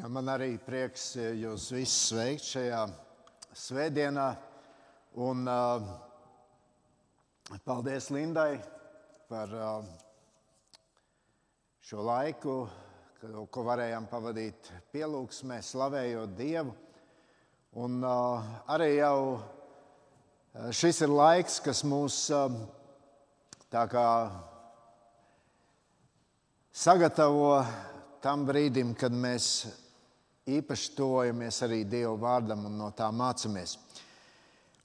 Ja man arī prieks jūs visus sveikt šajā svētdienā. Un, uh, paldies Lindai par uh, šo laiku, ko, ko varējām pavadīt pielūgsmē, slavējot Dievu. Un, uh, arī jau šis ir laiks, kas mūs uh, sagatavo tam brīdim, kad mēs īpaši tojamies arī Dieva vārdam un no tā mācāmies.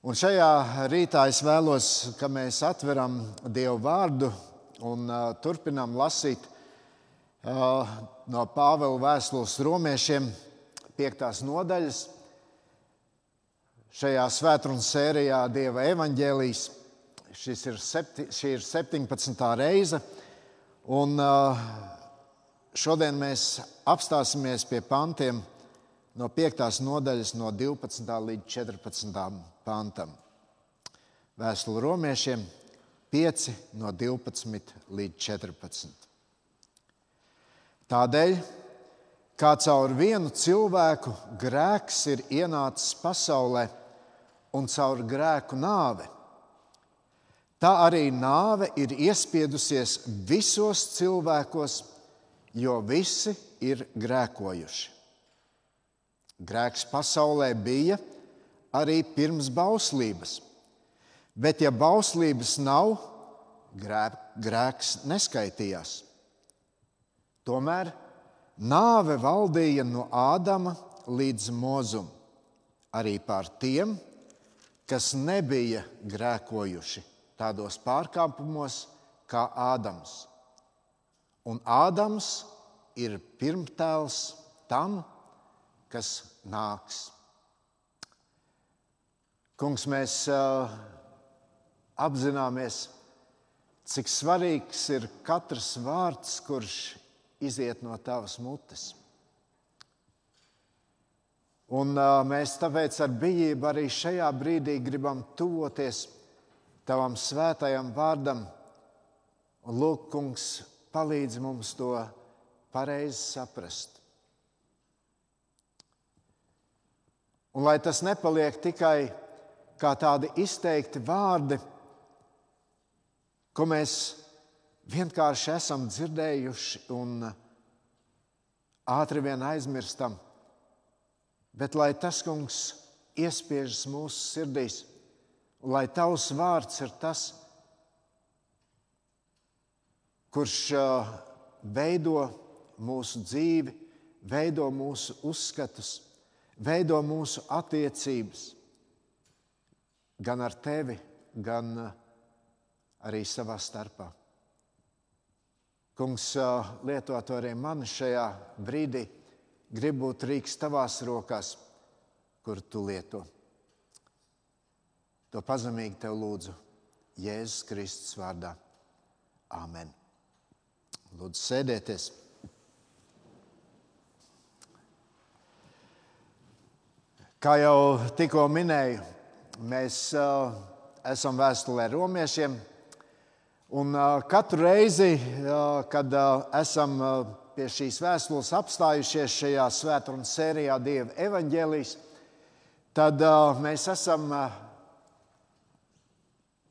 Un šajā rītā es vēlos, ka mēs atveram Dieva vārdu un uh, turpinām lasīt uh, no Pāvila vēstules romiešiem, piektās nodaļas. Šajā svētdienas sērijā Dieva evaņģēlijas šis ir septi, šī ir 17. reize. Un, uh, Šodien mēs apstāsimies pie pantiem no 5. nodaļas, no 12. līdz 14. pantam. Vēstule romiešiem 5, no 12 līdz 14. Tādēļ, kā caur vienu cilvēku grēks ir ienācis pasaulē un caur grēku nāve, tā arī nāve ir iespiedusies visos cilvēkos jo visi ir grēkojuši. Grēks pasaulē bija arī pirms bauslības, bet ja bauslības nav, grēks neskaitījās. Tomēr nāve valdīja no Ādama līdz mūzum, arī pār tiem, kas nebija grēkojuši tādos pārkāpumos kā Ādams. Un Ādams ir pirmtēls tam, kas nāks. Kungs, mēs uh, apzināmies, cik svarīgs ir katrs vārds, kurš iziet no tavas mutes. Un uh, mēs tāpēc ar bijību arī šajā brīdī gribam tuvoties tavam svētajam vārdam. Un lūk, kungs, palīdz mums to pareizi saprast. Un lai tas nepaliek tikai kā tādi izteikti vārdi, ko mēs vienkārši esam dzirdējuši un ātri vien aizmirstam, bet lai tas, kungs, iespiežas mūsu sirdīs, un lai tavs vārds ir tas, kurš veido mūsu dzīvi, veido mūsu uzskatus, veido mūsu attiecības gan ar tevi, gan arī savā starpā. Kungs, lieto to arī man šajā brīdī. Gribu būt rīks tavās rokās, kur tu lieto. To pazemīgi tev lūdzu Jēzus Kristus vārdā. Āmen! Lūdzu, sēdieties. Kā jau tikko minēju, mēs uh, esam vēstulē romiešiem. Un uh, katru reizi, uh, kad esam pie šīs vēstules apstājušies šajā svētdienas sērijā Dieva evaņģēlijas, tad mēs esam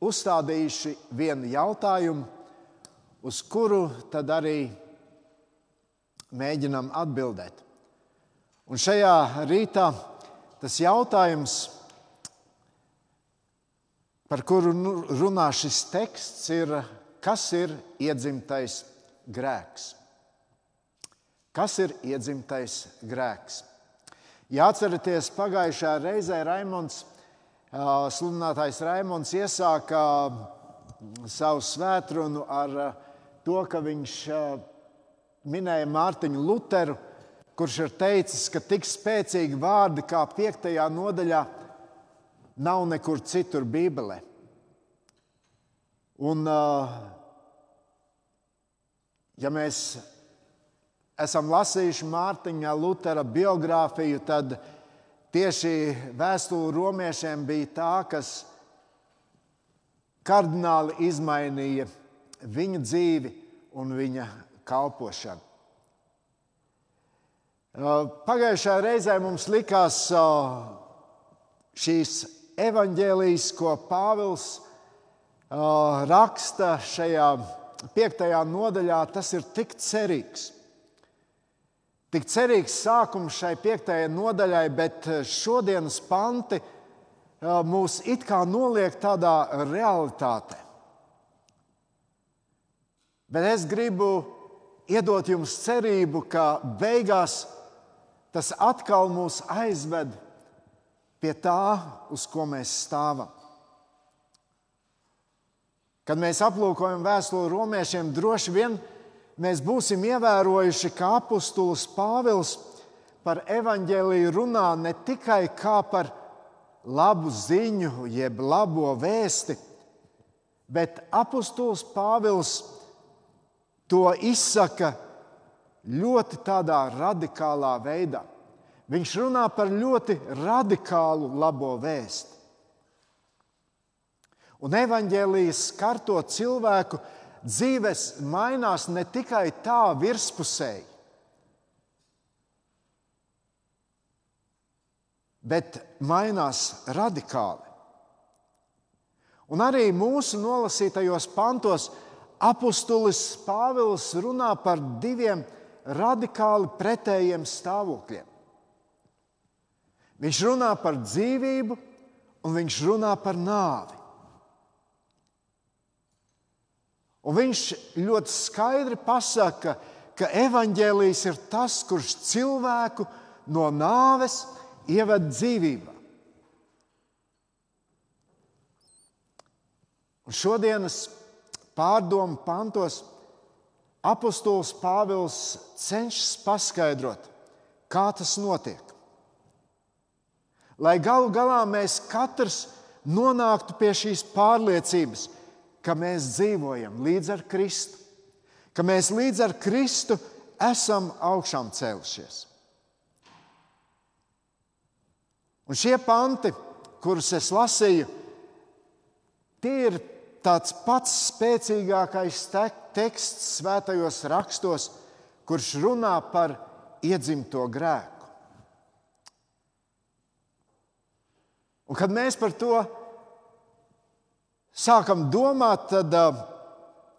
uzstādījuši vienu jautājumu, uz kuru tad arī mēģinam atbildēt. Un šajā rītā tas jautājums, par kuru nu, runā šis teksts, ir, kas ir iedzimtais grēks? Kas ir iedzimtais grēks? Jāatcerieties, pagājušajā reizē Raimons, sludinātājs Raimons iesāka savu svētkrunu ar to, ka viņš minēja Mārtiņu Luteru, kurš ir teicis, ka tik spēcīgi vārdi kā 5. nodaļā nav nekur citur Bībelē. Un, ja mēs esam lasījuši Mārtiņa Lutera biogrāfiju, tad tieši vēstule romiešiem bija tā, kas kardināli izmainīja viņa dzīvi un viņa kalpošanu. Pagājušajā reizē mums likās šīs evaņģēlijas, ko Pāvils raksta šajā piektajā nodaļā, tas ir tik cerīgs. Tik cerīgs sākums šai piektajai nodaļai, bet šodienas panti mūs it kā noliek tādā realitātē. Bet es gribu iedot jums cerību, ka beigās tas atkal mūs aizved pie tā, uz ko mēs stāvam. Kad mēs aplūkojam vēstuli romiešiem, droši vien mēs būsim ievērojuši, ka apustulis Pāvils par evaņģēlīju runā ne tikai kā par labu ziņu, jeb labo vēsti, bet apustulis Pāvils to izsaka ļoti tādā radikālā veidā. Viņš runā par ļoti radikālu labo vēstu. Un evanģēlijas skarto cilvēku dzīves mainās ne tikai tā virspusēji, bet mainās radikāli. Un arī mūsu nolasītajos pantos apustulis Pāvils runā par diviem radikāli pretējiem stāvokļiem. Viņš runā par dzīvību, un viņš runā par nāvi. Un viņš ļoti skaidri pasaka, ka evaņģēlijs ir tas, kurš cilvēku no nāves ieved dzīvībā. Un šodienas pārdomu pantos apustulis Pāvils cenšas paskaidrot, kā tas notiek. Lai galu galā mēs katrs nonāktu pie šīs pārliecības, ka mēs dzīvojam līdz ar Kristu, ka mēs līdz ar Kristu esam augšām cēlušies. Un šie panti, kurus es lasīju, tie ir tāds pats spēcīgākais teksts svētajos rakstos, kurš runā par iedzimto grēku. Un kad mēs par to sākam domāt, tad uh,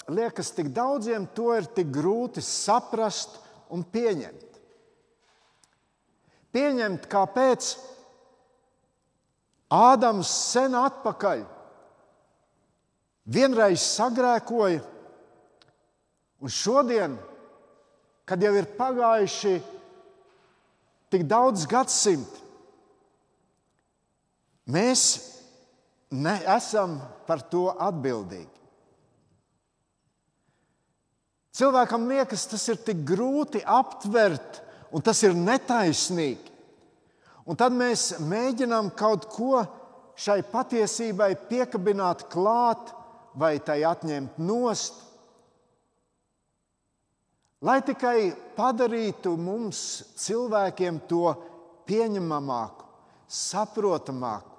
liekas, tik daudziem to ir tik grūti saprast un pieņemt. Pieņemt, kāpēc Ādams sen atpakaļ vienreiz sagrēkoja, un šodien, kad jau ir pagājuši tik daudz gadsimti, mēs neesam par to atbildīgi. Cilvēkam liekas, tas ir tik grūti aptvert, un tas ir netaisnīgi. Un tad mēs mēģinām kaut ko šai patiesībai piekabināt klāt vai tai atņemt nost, lai tikai padarītu mums, cilvēkiem, to pieņemamāku, saprotamāku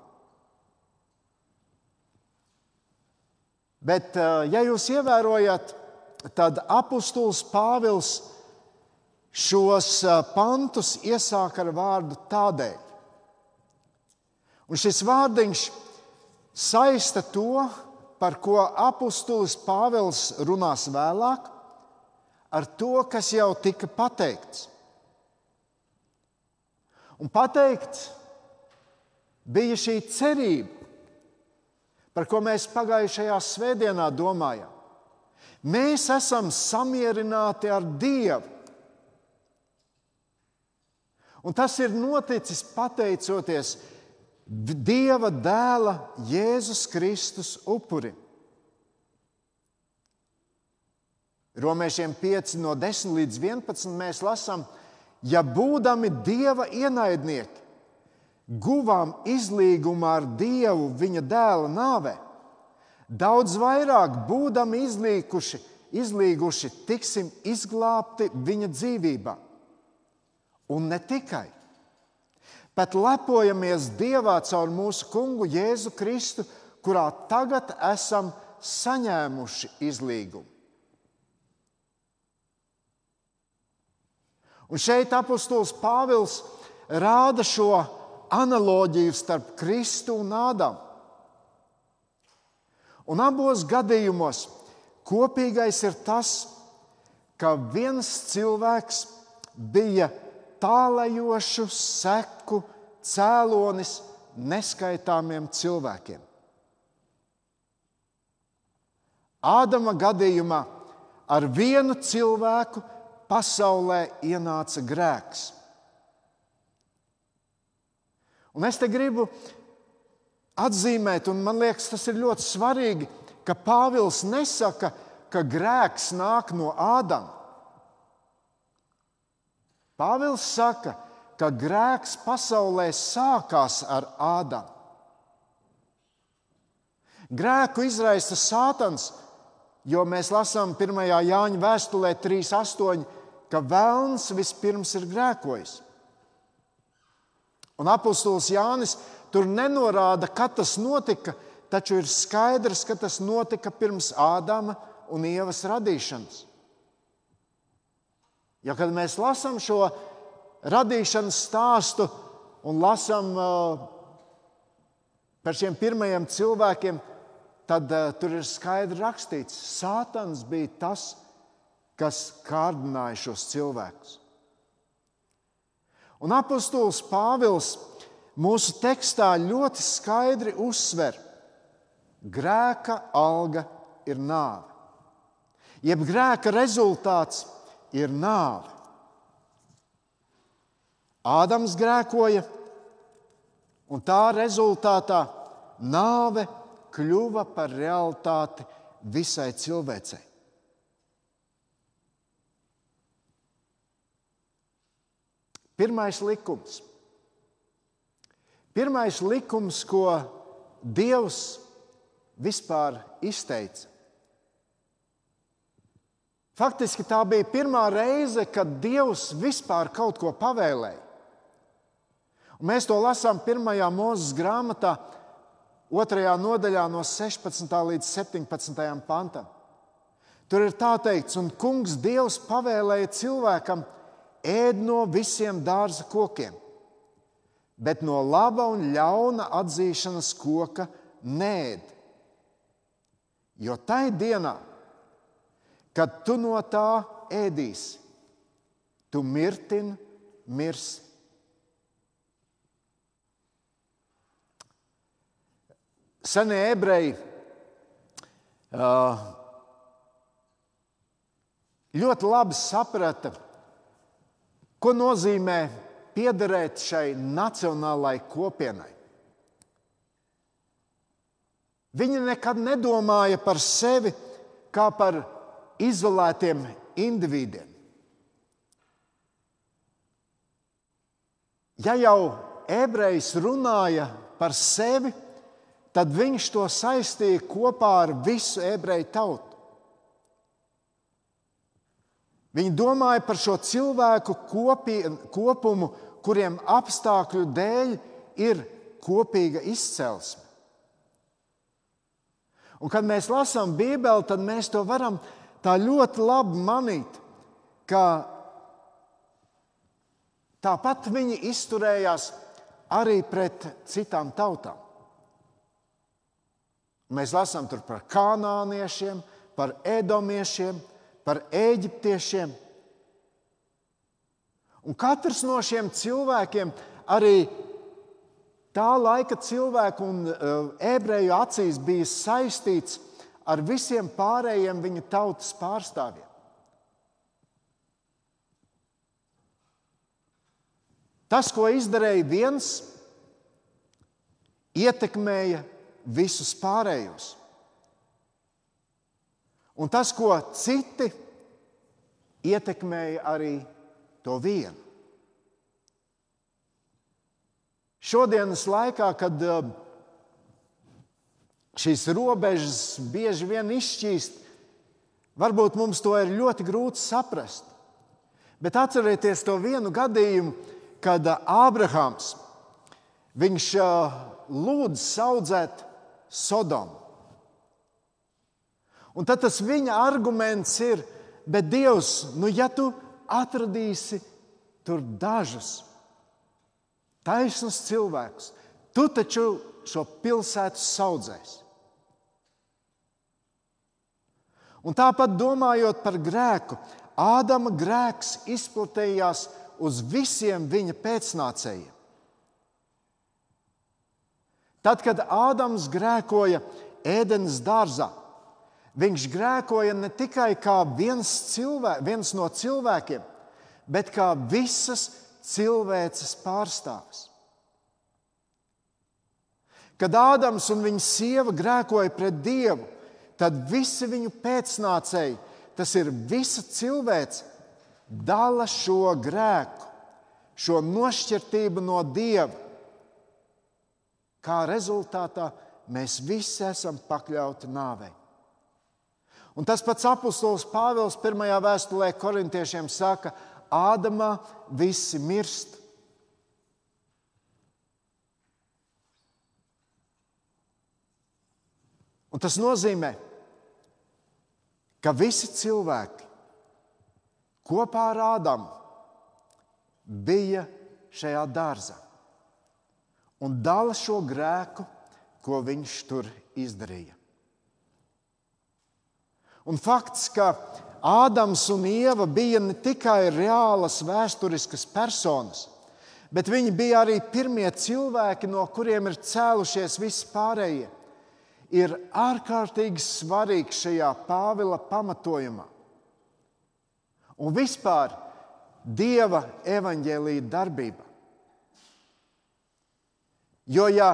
Bet, eh, ja jūs ievērojat, tad apustulis Pāvils šos eh, pantus iesāk ar vārdu tādēļ. Un šis vārdiņš saista to, par ko apustulis Pāvils runās vēlāk, ar to, kas jau tika pateikts. Un pateikts bija šī cerība, par ko mēs pagājušajā svētdienā domājam. Mēs esam samierināti ar Dievu. Un tas ir noticis pateicoties Dieva dēla Jēzus Kristus upurim. Romiešiem 5, no 10 līdz 11 mēs lasām, ja būdami Dieva ienaidnieki, guvām izlīgumu ar Dievu viņa dēla nāvē, daudz vairāk būdami izlīkuši, izlīguši, tiksim izglābti viņa dzīvībā. Un ne tikai. Bet lepojamies Dievā caur mūsu kungu Jēzu Kristu, kurā tagad esam saņēmuši izlīgumu. Un šeit apustulis Pāvils rāda šo analoģiju starp Kristu un Ādamu. Un abos gadījumos kopīgais ir tas, ka viens cilvēks bija tālajošu seku cēlonis neskaitāmiem cilvēkiem. Ādama gadījumā ar vienu cilvēku pasaulē ienāca grēks. Un es te gribu atzīmēt, un man liekas, tas ir ļoti svarīgi, ka Pāvils nesaka, ka grēks nāk no Ādama. Pāvils saka, ka grēks pasaulē sākās ar Ādamu. Grēku izraisa Sātans, jo mēs lasām 1. Jāņa vēstulē 3.8, ka vēlns vispirms ir grēkojis. Un apustulis Jānis tur nenorāda, kad tas notika, taču ir skaidrs, ka tas notika pirms Ādama un Ievas radīšanas. Jo, kad mēs lasām šo radīšanas stāstu un lasām uh, par šiem pirmajiem cilvēkiem, tad uh, tur ir skaidri rakstīts, ka Sātans bija tas, kas kārdināja šos cilvēkus. Un apustulis Pāvils mūsu tekstā ļoti skaidri uzsver, ka grēka alga ir nāve. Jeb grēka rezultāts ir nāve. Ādams grēkoja, un tā rezultātā nāve kļuva par realitāti visai cilvēcei. Pirmais likums. Pirmais likums, ko Dievs vispār izteica. Faktiski tā bija pirmā reize, kad Dievs vispār kaut ko pavēlēja. Un mēs to lasām pirmajā mūzes grāmatā, otrajā nodaļā, no 16. līdz 17. pantam. Tur ir tā teikts, un kungs Dievs pavēlēja cilvēkam ēd no visiem dārza kokiem, bet no laba un ļauna atzīšanas koka nēd. Jo tai dienā, kad tu no tā ēdīsi, tu mirtin, mirsi. Senie ebreji ļoti labi saprata, Ko nozīmē piederēt šai nacionālajai kopienai? Viņi nekad nedomāja par sevi kā par izolētiem individiem. Ja jau ebrejs runāja par sevi, tad viņš to saistīja kopā ar visu ebreju tautu. Viņi domāja par šo cilvēku kopī, kopumu, kuriem apstākļu dēļ ir kopīga izcelsme. Un, kad mēs lasām Bībeli, tad mēs to varam tā ļoti labi manīt, ka tāpat viņi izturējās arī pret citām tautām. Mēs lasām par kanāniešiem, par edomiešiem, par eģiptiešiem. Un katrs no šiem cilvēkiem, arī tā laika cilvēku un uh, ebreju acīs, bija saistīts ar visiem pārējiem viņa tautas pārstāvjiem. Tas, ko izdarīja viens, ietekmēja visus pārējos. Un tas, ko citi ietekmēja arī to vienu. Šodienas laikā, kad uh, šīs robežas bieži vien izšķīst, varbūt mums to ir ļoti grūti saprast. Bet atcerieties to vienu gadījumu, kad Ābrahāms uh, lūdz audzēt Sodomu. Un tad tas viņa arguments ir, bet Dievs, nu, ja tu atradīsi tur dažus taisnus cilvēkus. Tu taču šo pilsētu saudzēsi. Un tāpat domājot par grēku, Ādama grēks izplatījās uz visiem viņa pēcnācējiem. Tad, kad Ādams grēkoja ēdenes dārzā, viņš grēkoja ne tikai kā viens, cilvē, viens no cilvēkiem, bet kā visas cilvēces pārstāvis. Kad Ādams un viņa sieva grēkoja pret Dievu, tad visi viņu pēcnācēji, tas ir visa cilvēce, dala šo grēku, šo nošķirtību no Dieva. Kā rezultātā mēs visi esam pakļauti nāvei. Un tas pats apustulis Pāvils pirmajā vēstulē korintiešiem saka, Ādamā visi mirst. Un tas nozīmē, ka visi cilvēki kopā ar Ādamu bija šajā dārzā un dala šo grēku, ko viņš tur izdarīja. Un fakts, ka Ādams un Ieva bija ne tikai reālas vēsturiskas personas, bet viņi bija arī pirmie cilvēki, no kuriem ir cēlušies visi pārējie ir ārkārtīgi svarīgs šajā Pāvila pamatojumā. Un vispār Dieva evaņģēlīja darbība. Jo ja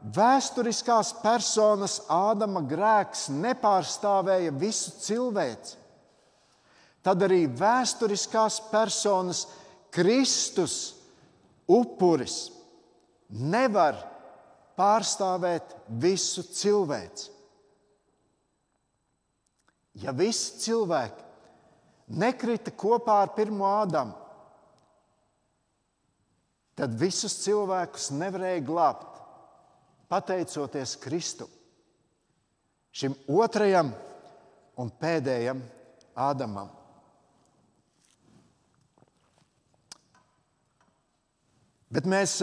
vēsturiskās personas Ādama grēks nepārstāvēja visu cilvēci, tad arī vēsturiskās personas Kristus upuris nevar pārstāvēt visu cilvēci. Ja visi cilvēki nekrita kopā ar pirmo Ādamu, tad visus cilvēkus nevarēja glābt pateicoties Kristum, šim otrajam un pēdējam Ādamam. Bet mēs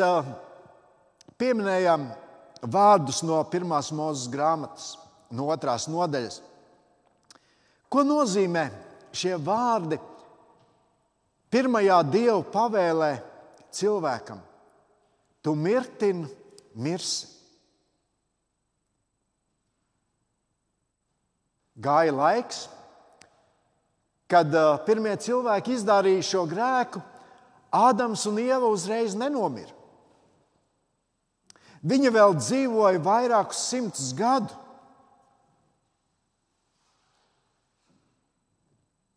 pieminējām vārdus no pirmās mūzes grāmatas, no otrās nodaļas. Ko nozīmē šie vārdi pirmajā dievu pavēlē cilvēkam? Tu mirtini, mirsi. Gāja laiks, kad uh, pirmie cilvēki izdarīja šo grēku, Ādams un Ieva uzreiz nenomira. Viņa vēl dzīvoja vairākus simtus gadu.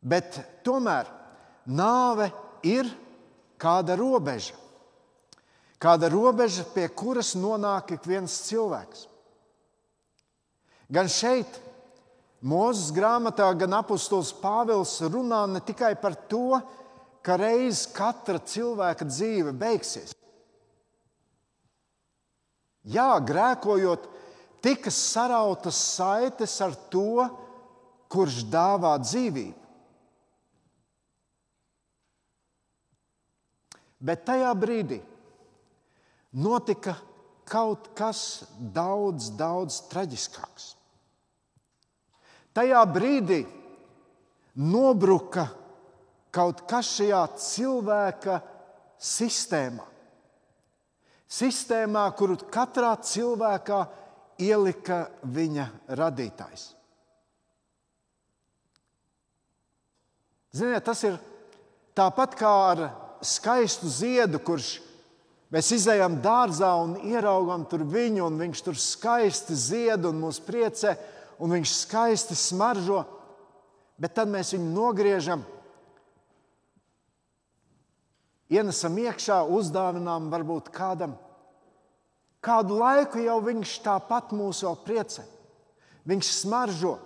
Bet tomēr nāve ir kāda robeža. Kāda robeža, pie kuras nonāk ik viens cilvēks. Gan šeit, Mozus grāmatā, gan apustulis Pāvils runā ne tikai par to, ka reiz katra cilvēka dzīve beigsies. Jā, grēkojot, tika sarautas saites ar to, kurš dāvā dzīvību. Bet tajā brīdī notika kaut kas daudz, daudz traģiskāks. Tajā brīdī nobruka kaut kas šajā cilvēka sistēmā sistēmā, kuru katrā cilvēkā ielika viņa radītājs. Ziniet, tas ir tāpat kā ar skaistu ziedu, kurš mēs izējām dārzā un ieraugām tur viņu, un viņš tur skaisti zied un mūs priecē, un viņš skaisti smaržo, bet tad mēs viņu nogriežam ienesam iekšā, uzdāvinām varbūt kādam. Kādu laiku jau viņš tāpat mūs vēl priecē. Viņš smaržo.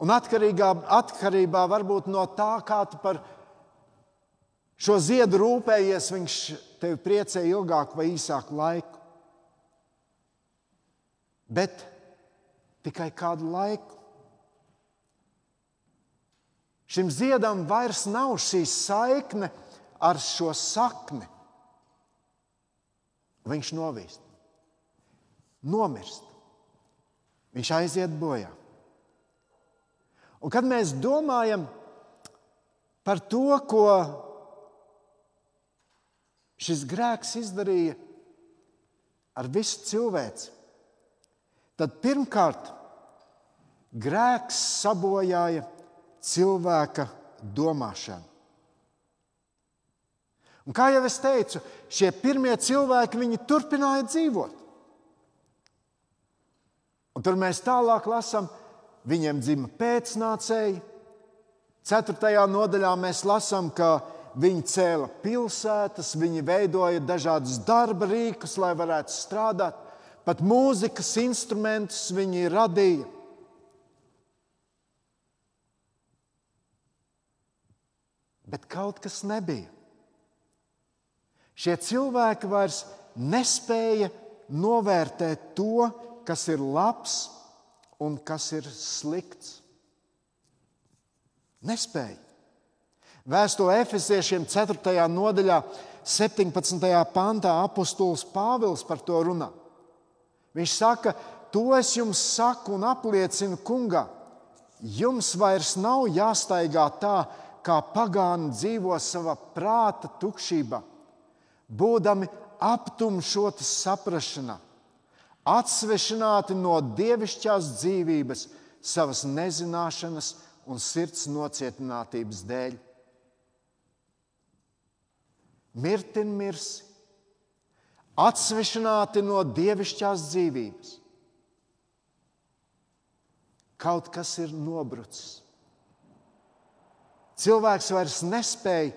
Un atkarībā, atkarībā varbūt no tā, kā tu par šo ziedu rūpējies, viņš tevi priecē ilgāku vai īsāku laiku. Bet tikai kādu laiku. Šim ziedam vairs nav šī saikne ar šo sakni. Viņš novīst, nomirst. Viņš aiziet bojā. Un kad mēs domājam par to, ko šis grēks izdarīja ar visu cilvēci, tad pirmkārt grēks sabojāja cilvēka domāšanu. Un kā jau es teicu, šie pirmie cilvēki turpināja dzīvot. Un tur mēs tālāk lasām, viņiem dzima pēcnācēji. Ceturtajā nodaļā mēs lasām, ka viņi cēla pilsētas, viņi veidoja dažādus darba rīkus, lai varētu strādāt. Pat mūzikas instrumentus viņi radīja. Bet kaut kas nebija. Šie cilvēki vairs nespēja novērtēt to, kas ir labs un kas ir slikts. Nespēja. Vēstulē Efeziešiem 4. nodaļā, 17. pantā apustulis Pāvils par to runā. Viņš saka, to es jums saku un apliecinu kungā. Jums vairs nav jāstaigā tā, kā pagāni dzīvo savā prāta tukšībā, būdami aptumšotas saprašanā, atsvešināti no dievišķās dzīvības, savas nezināšanas un sirds nocietinātības dēļ. Mirtin mirsi, atsvešināti no dievišķās dzīvības. Kaut kas ir nobrucis. Cilvēks vairs nespēja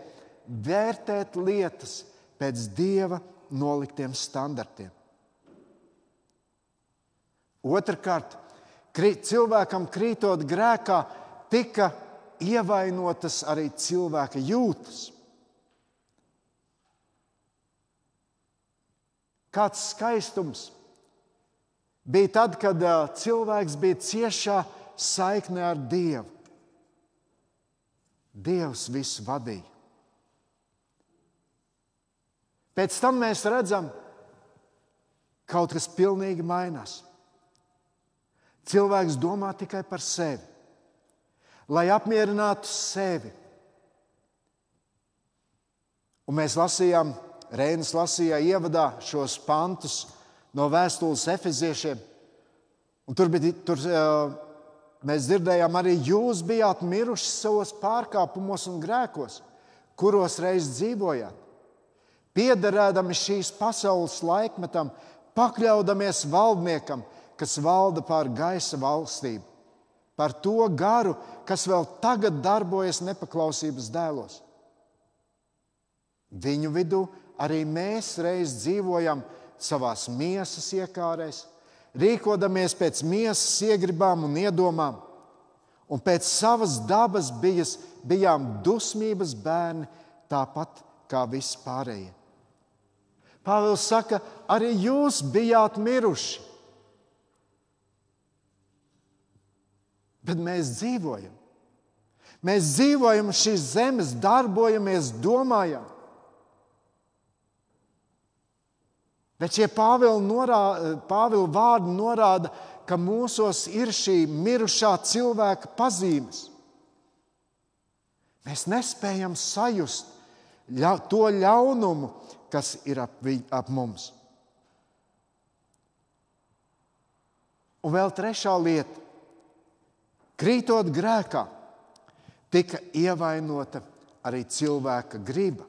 vērtēt lietas pēc dieva noliktiem standartiem. Otrakārt, cilvēkam krītot grēkā, tika ievainotas arī cilvēka jūtas. Kāds skaistums bija tad, kad cilvēks bija ciešā saiknē ar Dievu. Dievs visu vadīja. Pēc tam mēs redzam, ka kaut kas pilnīgi mainās. Cilvēks domā tikai par sevi, lai apmierinātu sevi. Un mēs lasījām, Reinas lasīja ievadā šos pantus no vēstules efeziešiem. Un tur bija, tur, mēs dzirdējām, arī jūs bijāt miruši savos pārkāpumos un grēkos, kuros reiz dzīvojāt. Piederēdami šīs pasaules laikmetam, pakļaudamies valdniekam, kas valda pār gaisa valstību, par to garu, kas vēl tagad darbojas nepaklausības dēlos. Viņu vidū arī mēs reiz dzīvojam savā miesas iekārēs, rīkodamies pēc miesas iegribām un iedomām, un pēc savas dabas bijas, bijām dusmības bērni, tāpat kā visi pārējie. Pāvils saka, arī jūs bijāt miruši bet mēs dzīvojam. Mēs dzīvojam šīs zemes, darbojamies, domājam. Bet šie Pāvila, norā, Pāvila vārdi norāda, ka mūsos ir šī mirušā cilvēka pazīmes. Mēs nespējam sajust to ļaunumu, kas ir ap, ap mums. Un vēl trešā lieta Krītot grēkā, tika ievainota arī cilvēka griba.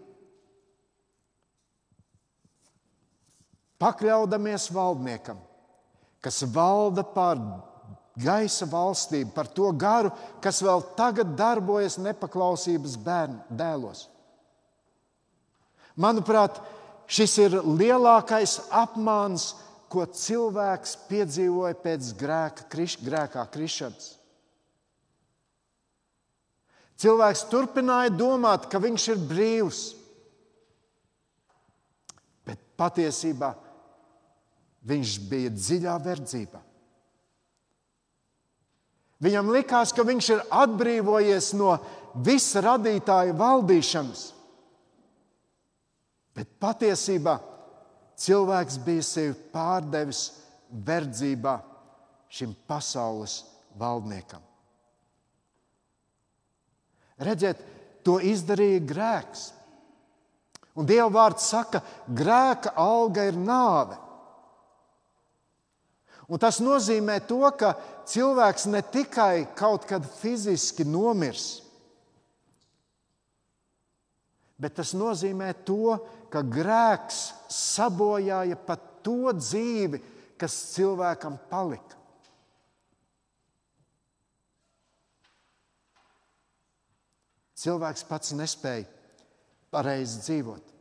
Pakļaudamies valdniekam, kas valda pār gaisa valstību, par to garu, kas vēl tagad darbojas nepaklausības bērnu dēlos. Manuprāt, šis ir lielākais apmāns, ko cilvēks piedzīvoja pēc grēka, kriš, grēkā krišanas. Cilvēks turpināja domāt, ka viņš ir brīvs. Bet patiesībā viņš bija dziļā verdzībā. Viņam likās, ka viņš ir atbrīvojies no visa radītāja valdīšanas. Bet patiesībā cilvēks bija sevi pārdevis verdzībā šim pasaules valdniekam. Redziet, to izdarīja grēks. Un Dieva vārds saka, ka grēka alga ir nāve. Un tas nozīmē to, ka cilvēks ne tikai kaut kad fiziski nomirs, bet tas nozīmē to, ka grēks sabojāja pat to dzīvi, kas cilvēkam palika. Cilvēks pats nespēja pareizi dzīvot.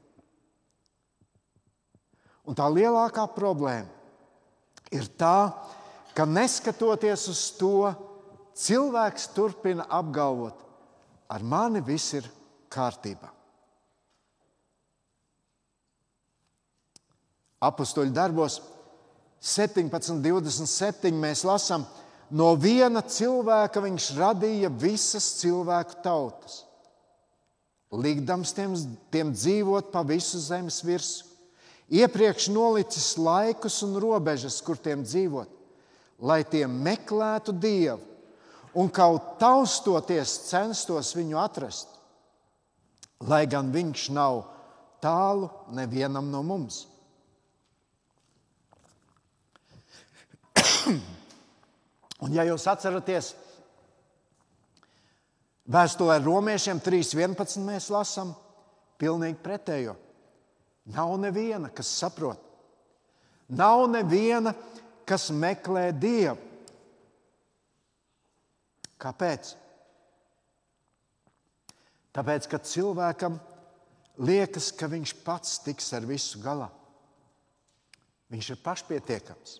Un tā lielākā problēma ir tā, ka neskatoties uz to, cilvēks turpina apgalvot, ar mani viss ir kārtībā. Apostoliņu darbos 17, 27 mēs lasām, no viena cilvēka viņš radīja visas cilvēku tautas likdams tiem, tiem dzīvot pa visu zemes virsmu. Iepriekš nolicis laikus un robežas, kur tiem dzīvot, lai tie meklētu Dievu un kaut taustoties censtos viņu atrast, lai gan viņš nav tālu nevienam no mums. Un, ja jūs atceraties, Vēstulē romiešiem 3.11. mēs lasām pilnīgi pretējo. Nav neviena, kas saprot. Nav neviena, kas meklē Dievu. Kāpēc? Tāpēc, ka cilvēkam liekas, ka viņš pats tiks ar visu galā. Viņš ir pašpietiekams.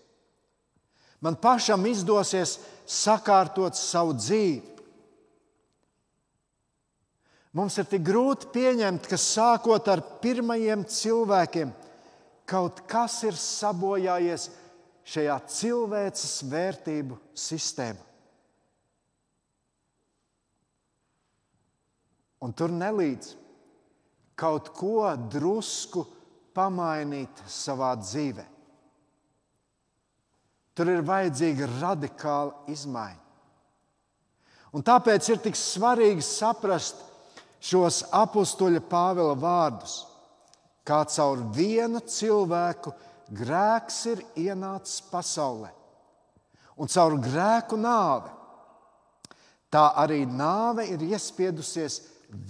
Man pašam izdosies sakārtot savu dzīvi. Mums ir tik grūti pieņemt, ka sākot ar pirmajiem cilvēkiem, kaut kas ir sabojājies šajā cilvēces vērtību sistēmā. Un tur nelīdz kaut ko drusku pamainīt savā dzīvē. Tur ir vajadzīga radikāla izmaiņa. Un tāpēc ir tik svarīgi saprast, šos apakstuļa Pāvila vārdus, kā caur vienu cilvēku grēks ir ienācis pasaulē, un caur grēku nāve. Tā arī nāve ir iespiedusies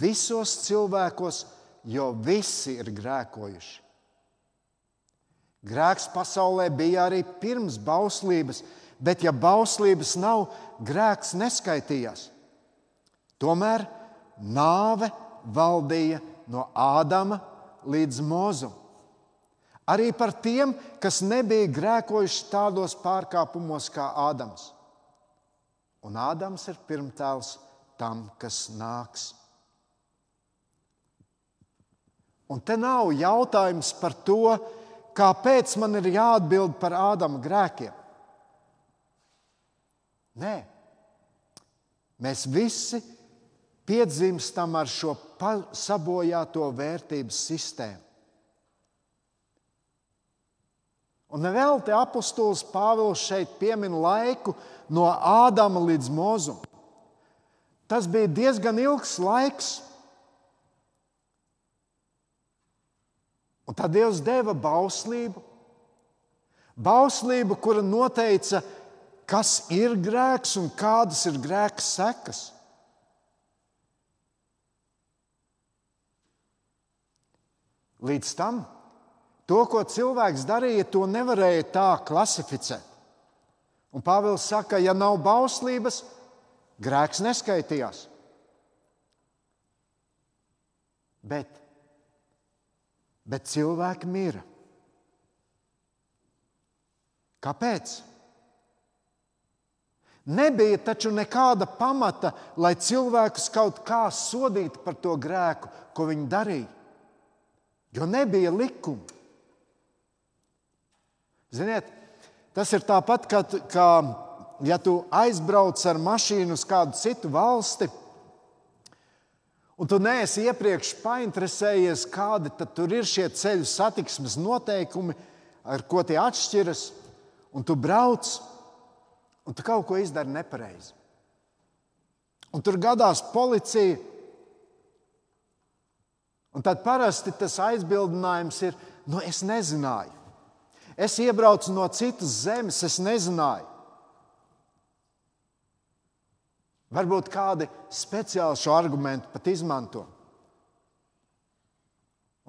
visos cilvēkos, jo visi ir grēkojuši. Grēks pasaulē bija arī pirms bauslības, bet ja bauslības nav, grēks neskaitījās. Tomēr nāve valdīja no Ādama līdz Mozum. Arī par tiem, kas nebija grēkojuši tādos pārkāpumos kā Ādams. Un Ādams ir pirmtēls tam, kas nāks. Un te nav jautājums par to, kāpēc man ir jāatbild par Ādama grēkiem. Nē, mēs visi piedzimstam ar šo sabojāto vērtības sistēmu. Un vēl te apustulis Pāvils šeit piemin laiku no Ādama līdz Mozum. Tas bija diezgan ilgs laiks. Un tad Dievs deva bauslību. Bauslību, kura noteica, kas ir grēks un kādas ir grēka sekas. Līdz tam to, ko cilvēks darīja, to nevarēja tā klasificēt. Un Pāvils saka, ja nav bauslības, grēks neskaitījās. Bet, bet cilvēki mira. Kāpēc? Nebija taču nekāda pamata, lai cilvēkus kaut kā sodītu par to grēku, ko viņi darīja jo nebija likumu. Ziniet, tas ir tāpat, kā, kā ja tu aizbrauc ar mašīnu uz kādu citu valsti, un tu neesi iepriekš painteresējies, kādi tur ir šie ceļu satiksmes noteikumi, ar ko tie atšķiras, un tu brauc, un tu kaut ko izdari nepareizi. Un tur gadās policija. Un tad parasti tas aizbildinājums ir, nu, es nezināju. Es iebraucu no citas zemes, es nezināju. Varbūt kādi speciāli šo argumentu pat izmanto.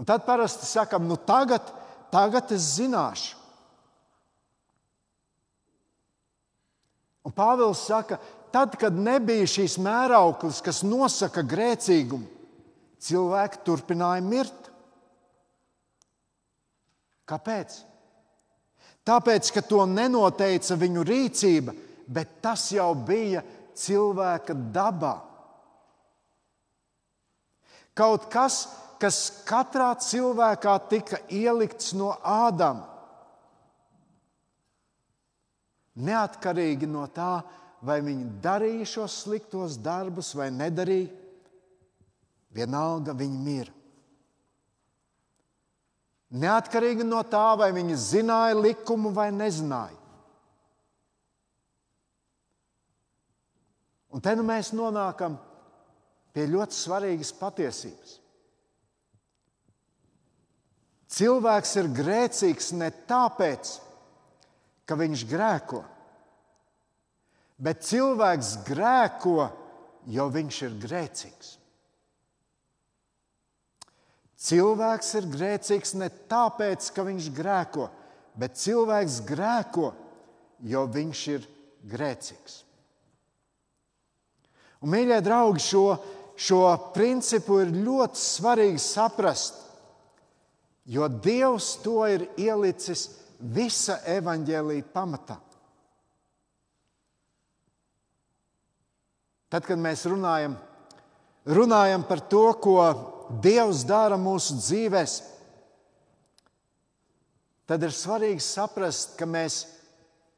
Un tad parasti sakām, nu tagad, tagad es zināšu. Un Pāvils saka, tad, kad nebija šīs mērauklis, kas nosaka grēcīgumu, cilvēki turpināja mirt. Kāpēc? Tāpēc, ka to nenoteica viņu rīcība, bet tas jau bija cilvēka dabā. Kaut kas, kas katrā cilvēkā tika ielikts no Ādama. Neatkarīgi no tā, vai viņi darīja šos sliktos darbus vai nedarīja, vienalga viņi mira. Neatkarīgi no tā, vai viņi zināja likumu vai nezināja. Un te nu mēs nonākam pie ļoti svarīgas patiesības. Cilvēks ir grēcīgs ne tāpēc, ka viņš grēko, bet cilvēks grēko, jo viņš ir grēcīgs. Cilvēks ir grēcīgs ne tāpēc, ka viņš grēko, bet cilvēks grēko, jo viņš ir grēcīgs. Un, mīļie draugi, šo, šo principu ir ļoti svarīgi saprast, jo Dievs to ir ielicis visa evaņģēlīja pamatā. Tad, kad mēs runājam, runājam par to, ko Dievs dara mūsu dzīvēm, tad ir svarīgi saprast, ka mēs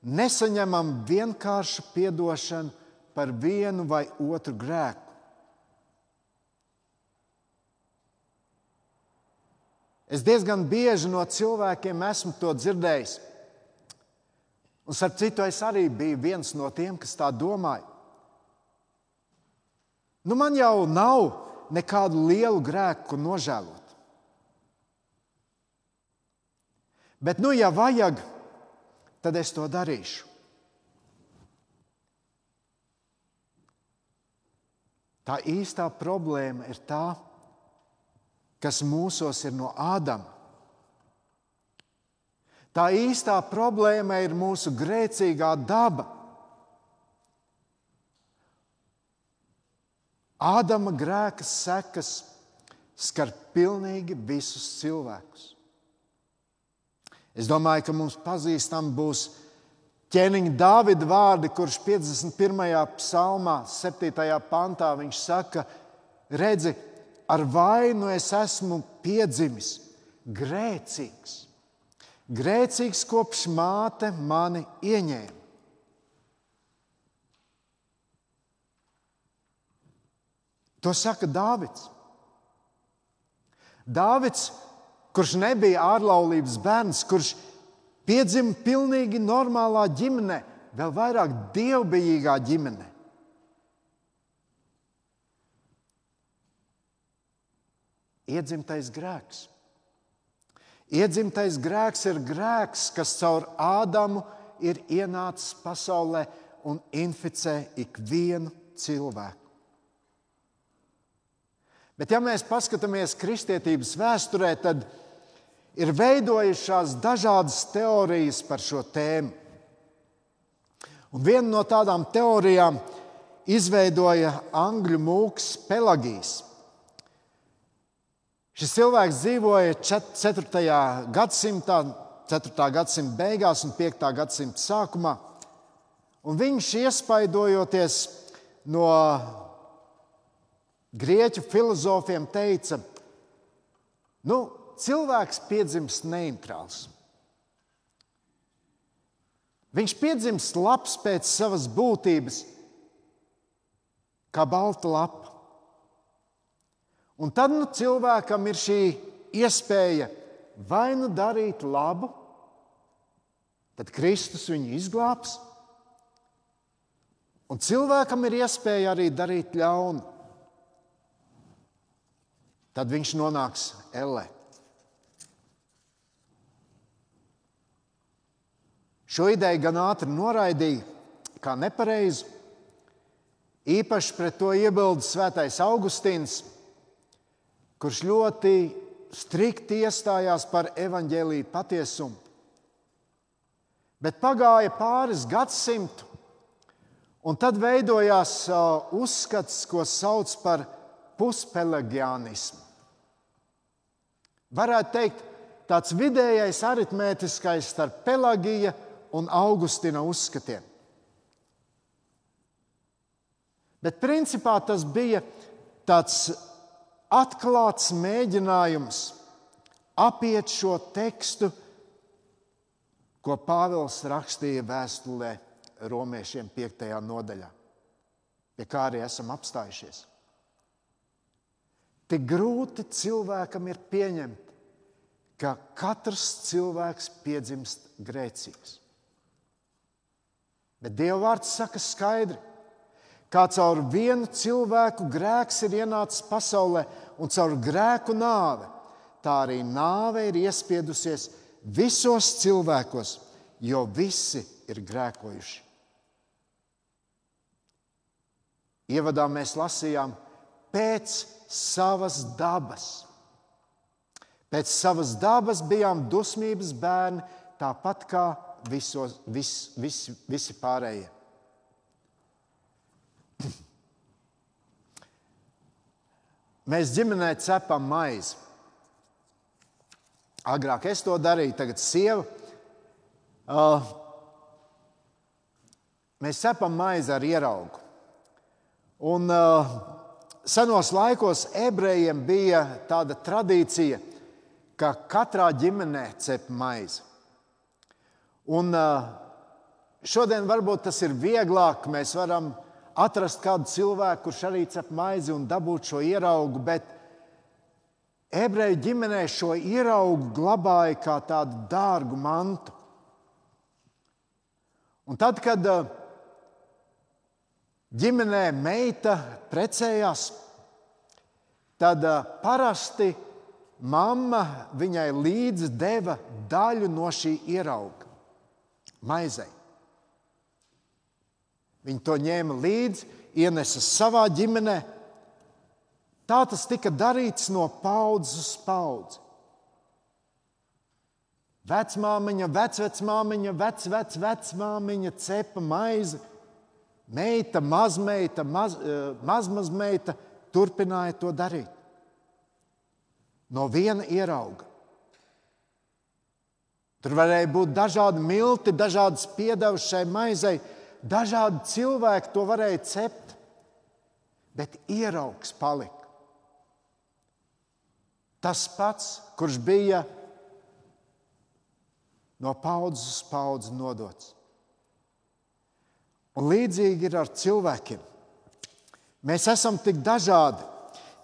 nesaņemam vienkāršu atdošanu par vienu vai otru grēku. Es diezgan bieži no cilvēkiem esmu to dzirdējis. Un, starp citu, es arī biju viens no tiem, kas tā domāja. Nu, man jau nav nekādu lielu grēku nožēlot. Bet, nu, ja vajag, tad es to darīšu. Tā īstā problēma ir tā, kas mūsos ir no Ādama. Tā īstā problēma ir mūsu grēcīgā daba. Ādama grēka sekas skar pilnīgi visus cilvēkus. Es domāju, ka mums pazīstami būs ķēniņa Dāvida vārdi, kurš 51. psalmā, 7. pantā, viņš saka, redzi, ar vainu es esmu piedzimis, grēcīgs. Grēcīgs kopš māte mani ieņēma. To saka Dāvids. Dāvids, kurš nebija ārlaulības bērns, kurš piedzima pilnīgi normālā ģimenē, vēl vairāk dievbijīgā ģimenē. Iedzimtais grēks. Iedzimtais grēks ir grēks, kas caur Ādamu ir ienācis pasaulē un inficē ikvienu cilvēku. Bet, ja mēs paskatāmies kristietības vēsturē, tad ir veidojušās dažādas teorijas par šo tēmu. Un viena no tādām teorijām izveidoja angļu mūks Pelagijs. Šis cilvēks dzīvoja 4. gadsimtā, 4. gadsimta beigās un 5. gadsimta sākumā. Un viņš iespaidojoties no grieķu filozofiem, teica, nu, cilvēks piedzimst neitrāls. Viņš piedzimst labs pēc savas būtības, kā balta lapa. Un tad nu, cilvēkam ir šī iespēja vai nu darīt labu, tad Kristus viņu izglābs, un cilvēkam ir iespēja arī darīt ļaunu. Tad viņš nonāks ellē. Šo ideju gan ātri noraidīja, kā nepareizu. Īpaši pret to iebilda Svētais Augustīns, kurš ļoti strikti iestājās par evaņģēlīju patiesumu. Bet pagāja pāris gadsimtu, un tad veidojās uzskats, ko sauc par puspelagianismu. Varētu teikt, tāds vidējais aritmētiskais starp Pelagija un Augustina uzskatiem. Bet principā tas bija tāds atklāts mēģinājums apiet šo tekstu, ko Pāvils rakstīja vēstulē Romiešiem 5. nodaļā, pie kā arī esam apstājušies. Tik grūti cilvēkam ir pieņemt, ka katrs cilvēks piedzimst grēcīgs. Bet Dieva vārds saka skaidri, kā caur vienu cilvēku grēks ir ienācis pasaulē, un caur grēku nāve, tā arī nāve ir iespiedusies visos cilvēkos, jo visi ir grēkojuši. Ievadā mēs lasījām pēc savas dabas. Pēc savas dabas bijām dusmības bērni, tāpat kā visos, vis, vis, visi pārējie. Mēs ģimenē cepam maizi. Agrāk es to darīju, tagad sieva. Uh, mēs cepam maizi ar ieraugu. Un, uh, senos laikos ebrejiem bija tāda tradīcija, ka katrā ģimenē cep maizi. Un, uh, šodien varbūt tas ir vieglāk. Mēs varam atrast kādu cilvēku, kurš arī cep maizi un dabūt šo ieraugu, bet ebreju ģimenē šo ieraugu glabāja kā tādu dārgu mantu. Un tad, kad uh, ģimenē meita precējās, tad uh, parasti mamma viņai līdzi deva daļu no šī ierauga maizei. Viņi to ņēma līdzi, ienesa savā ģimenē. Tā tas tika darīts no paudzes uz paudzi. Vecmāmiņa, vecvecmāmiņa, vecvecmāmiņa cepa maizi, meita, mazmeita, maz, eh, mazmazmeita turpināja to darīt. No viena ierauga. Tur varēja būt dažādi milti, dažādas piedevas šai maizei, Dažādi cilvēki to varēja cept, bet ieraugs palika. Tas pats, kurš bija no paudzes uz paudzi nodots. Un līdzīgi ir ar cilvēkiem. Mēs esam tik dažādi,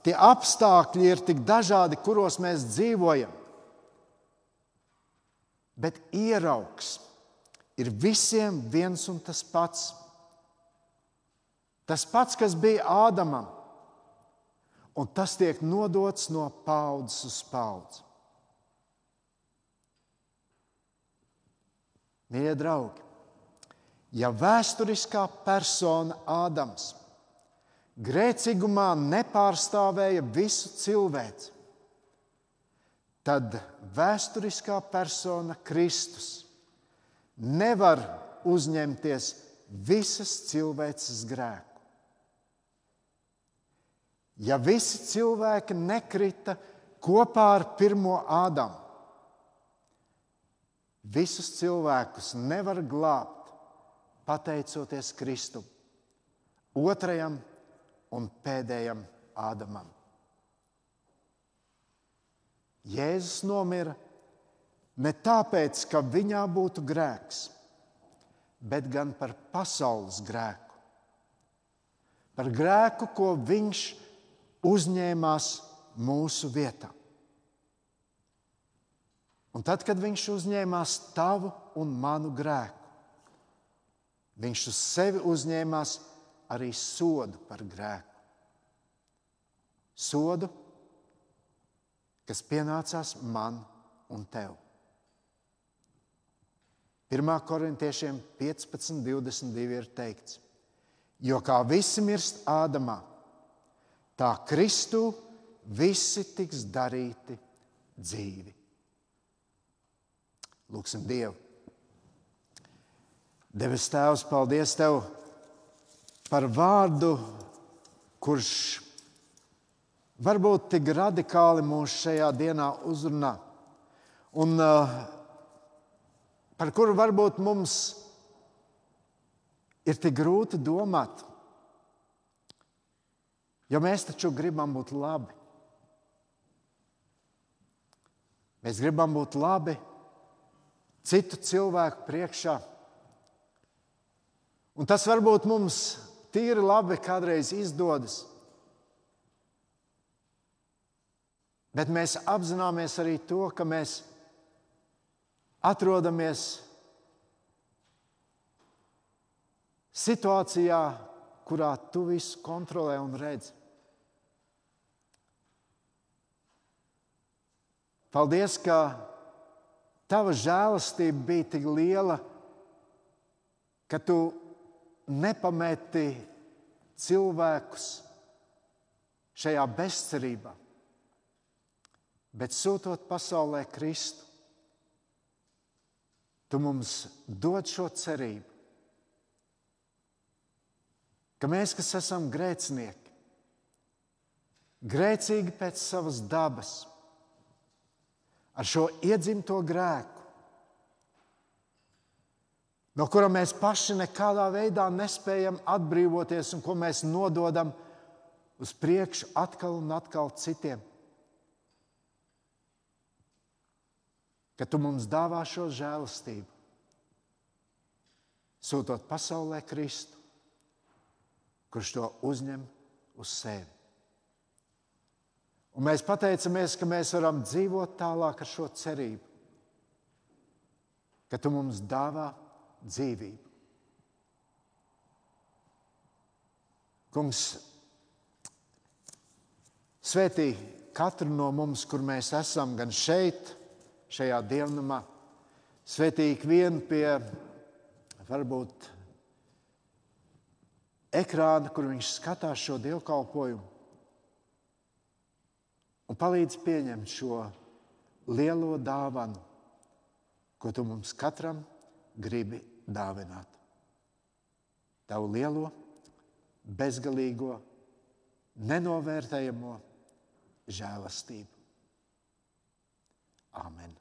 tie apstākļi ir tik dažādi, kuros mēs dzīvojam. Bet ieraugs ir visiem viens un tas pats. Tas pats, kas bija Ādamam, un tas tiek nodots no paudzes uz paudzi. Mīļie draugi, ja vēsturiskā persona Ādams grēcīgumā nepārstāvēja visu cilvēci, tad vēsturiskā persona Kristus nevar uzņemties visas cilvēces grēku. Ja visi cilvēki nekrita kopā ar pirmo Ādamu, visus cilvēkus nevar glābt pateicoties Kristum, otrajam un pēdējam Ādamam. Jēzus nomira Ne tāpēc, ka viņā būtu grēks, bet gan par pasaules grēku. Par grēku, ko viņš uzņēmās mūsu vietā. Un tad, kad viņš uzņēmās tavu un manu grēku, viņš uz sevi uzņēmās arī sodu par grēku. Sodu, kas pienācās man un tev. 1. korintiešiem 15, 22 ir teikts, jo kā visi mirst Ādamā, tā Kristū visi tiks darīti dzīvi. Lūksim Dievu. Devis Tēvs, paldies Tev par vārdu, kurš varbūt tik radikāli mūs šajā dienā uzrunā, un uh, par kuru varbūt mums ir tik grūti domāt. Jo mēs taču gribam būt labi. Mēs gribam būt labi citu cilvēku priekšā. Un tas varbūt mums tīri labi kādreiz izdodas. Bet mēs apzināmies arī to, ka mēs atrodamies situācijā, kurā tu visu kontrolē un redzi. Paldies, ka tava žēlastība bija tik liela, ka tu nepameti cilvēkus šajā bezcerībā bet sūtot pasaulē Kristu, tu mums dod šo cerību, ka mēs, kas esam grēcinieki, grēcīgi pēc savas dabas, ar šo iedzimto grēku, no kura mēs paši nekādā veidā nespējam atbrīvoties un ko mēs nododam uz priekšu atkal un atkal citiem. ka tu mums dāvā šo žēlastību, sūtot pasaulē Kristu, kurš to uzņem uz sevi. Un mēs pateicamies, ka mēs varam dzīvot tālāk ar šo cerību, ka tu mums dāvā dzīvību. Kungs, svētī katru no mums, kur mēs esam, gan šeit, šajā dievnamā. Svetīgi vienu pie varbūt ekrāna, kur viņš skatās šo dievkalpojumu un palīdz pieņemt šo lielo dāvanu, ko tu mums katram gribi dāvināt. Tavu lielo, bezgalīgo, nenovērtējamo žēlastību. Amen.